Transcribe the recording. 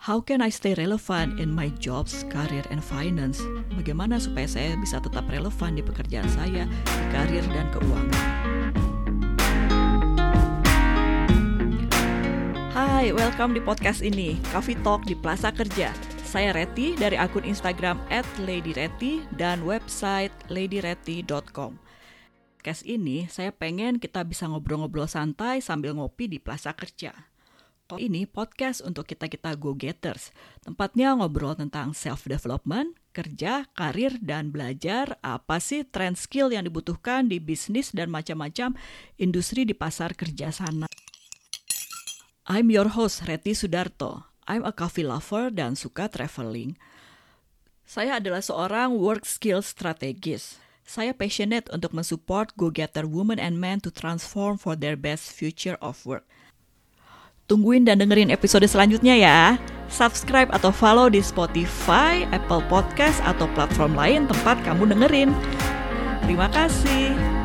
How can I stay relevant in my jobs, career, and finance? Bagaimana supaya saya bisa tetap relevan di pekerjaan saya, di karir dan keuangan? Hai, welcome di podcast ini, Coffee Talk di Plaza Kerja. Saya Reti dari akun Instagram @ladyreti dan website ladyreti.com. Podcast ini saya pengen kita bisa ngobrol-ngobrol santai sambil ngopi di Plaza Kerja. Ini podcast untuk kita-kita go-getters. Tempatnya ngobrol tentang self-development, kerja, karir, dan belajar apa sih trend skill yang dibutuhkan di bisnis dan macam-macam industri di pasar kerja sana. I'm your host, Reti Sudarto. I'm a coffee lover dan suka traveling. Saya adalah seorang work skill strategist. Saya passionate untuk mensupport go-getter women and men to transform for their best future of work. Tungguin dan dengerin episode selanjutnya ya. Subscribe atau follow di Spotify, Apple Podcast, atau platform lain tempat kamu dengerin. Terima kasih.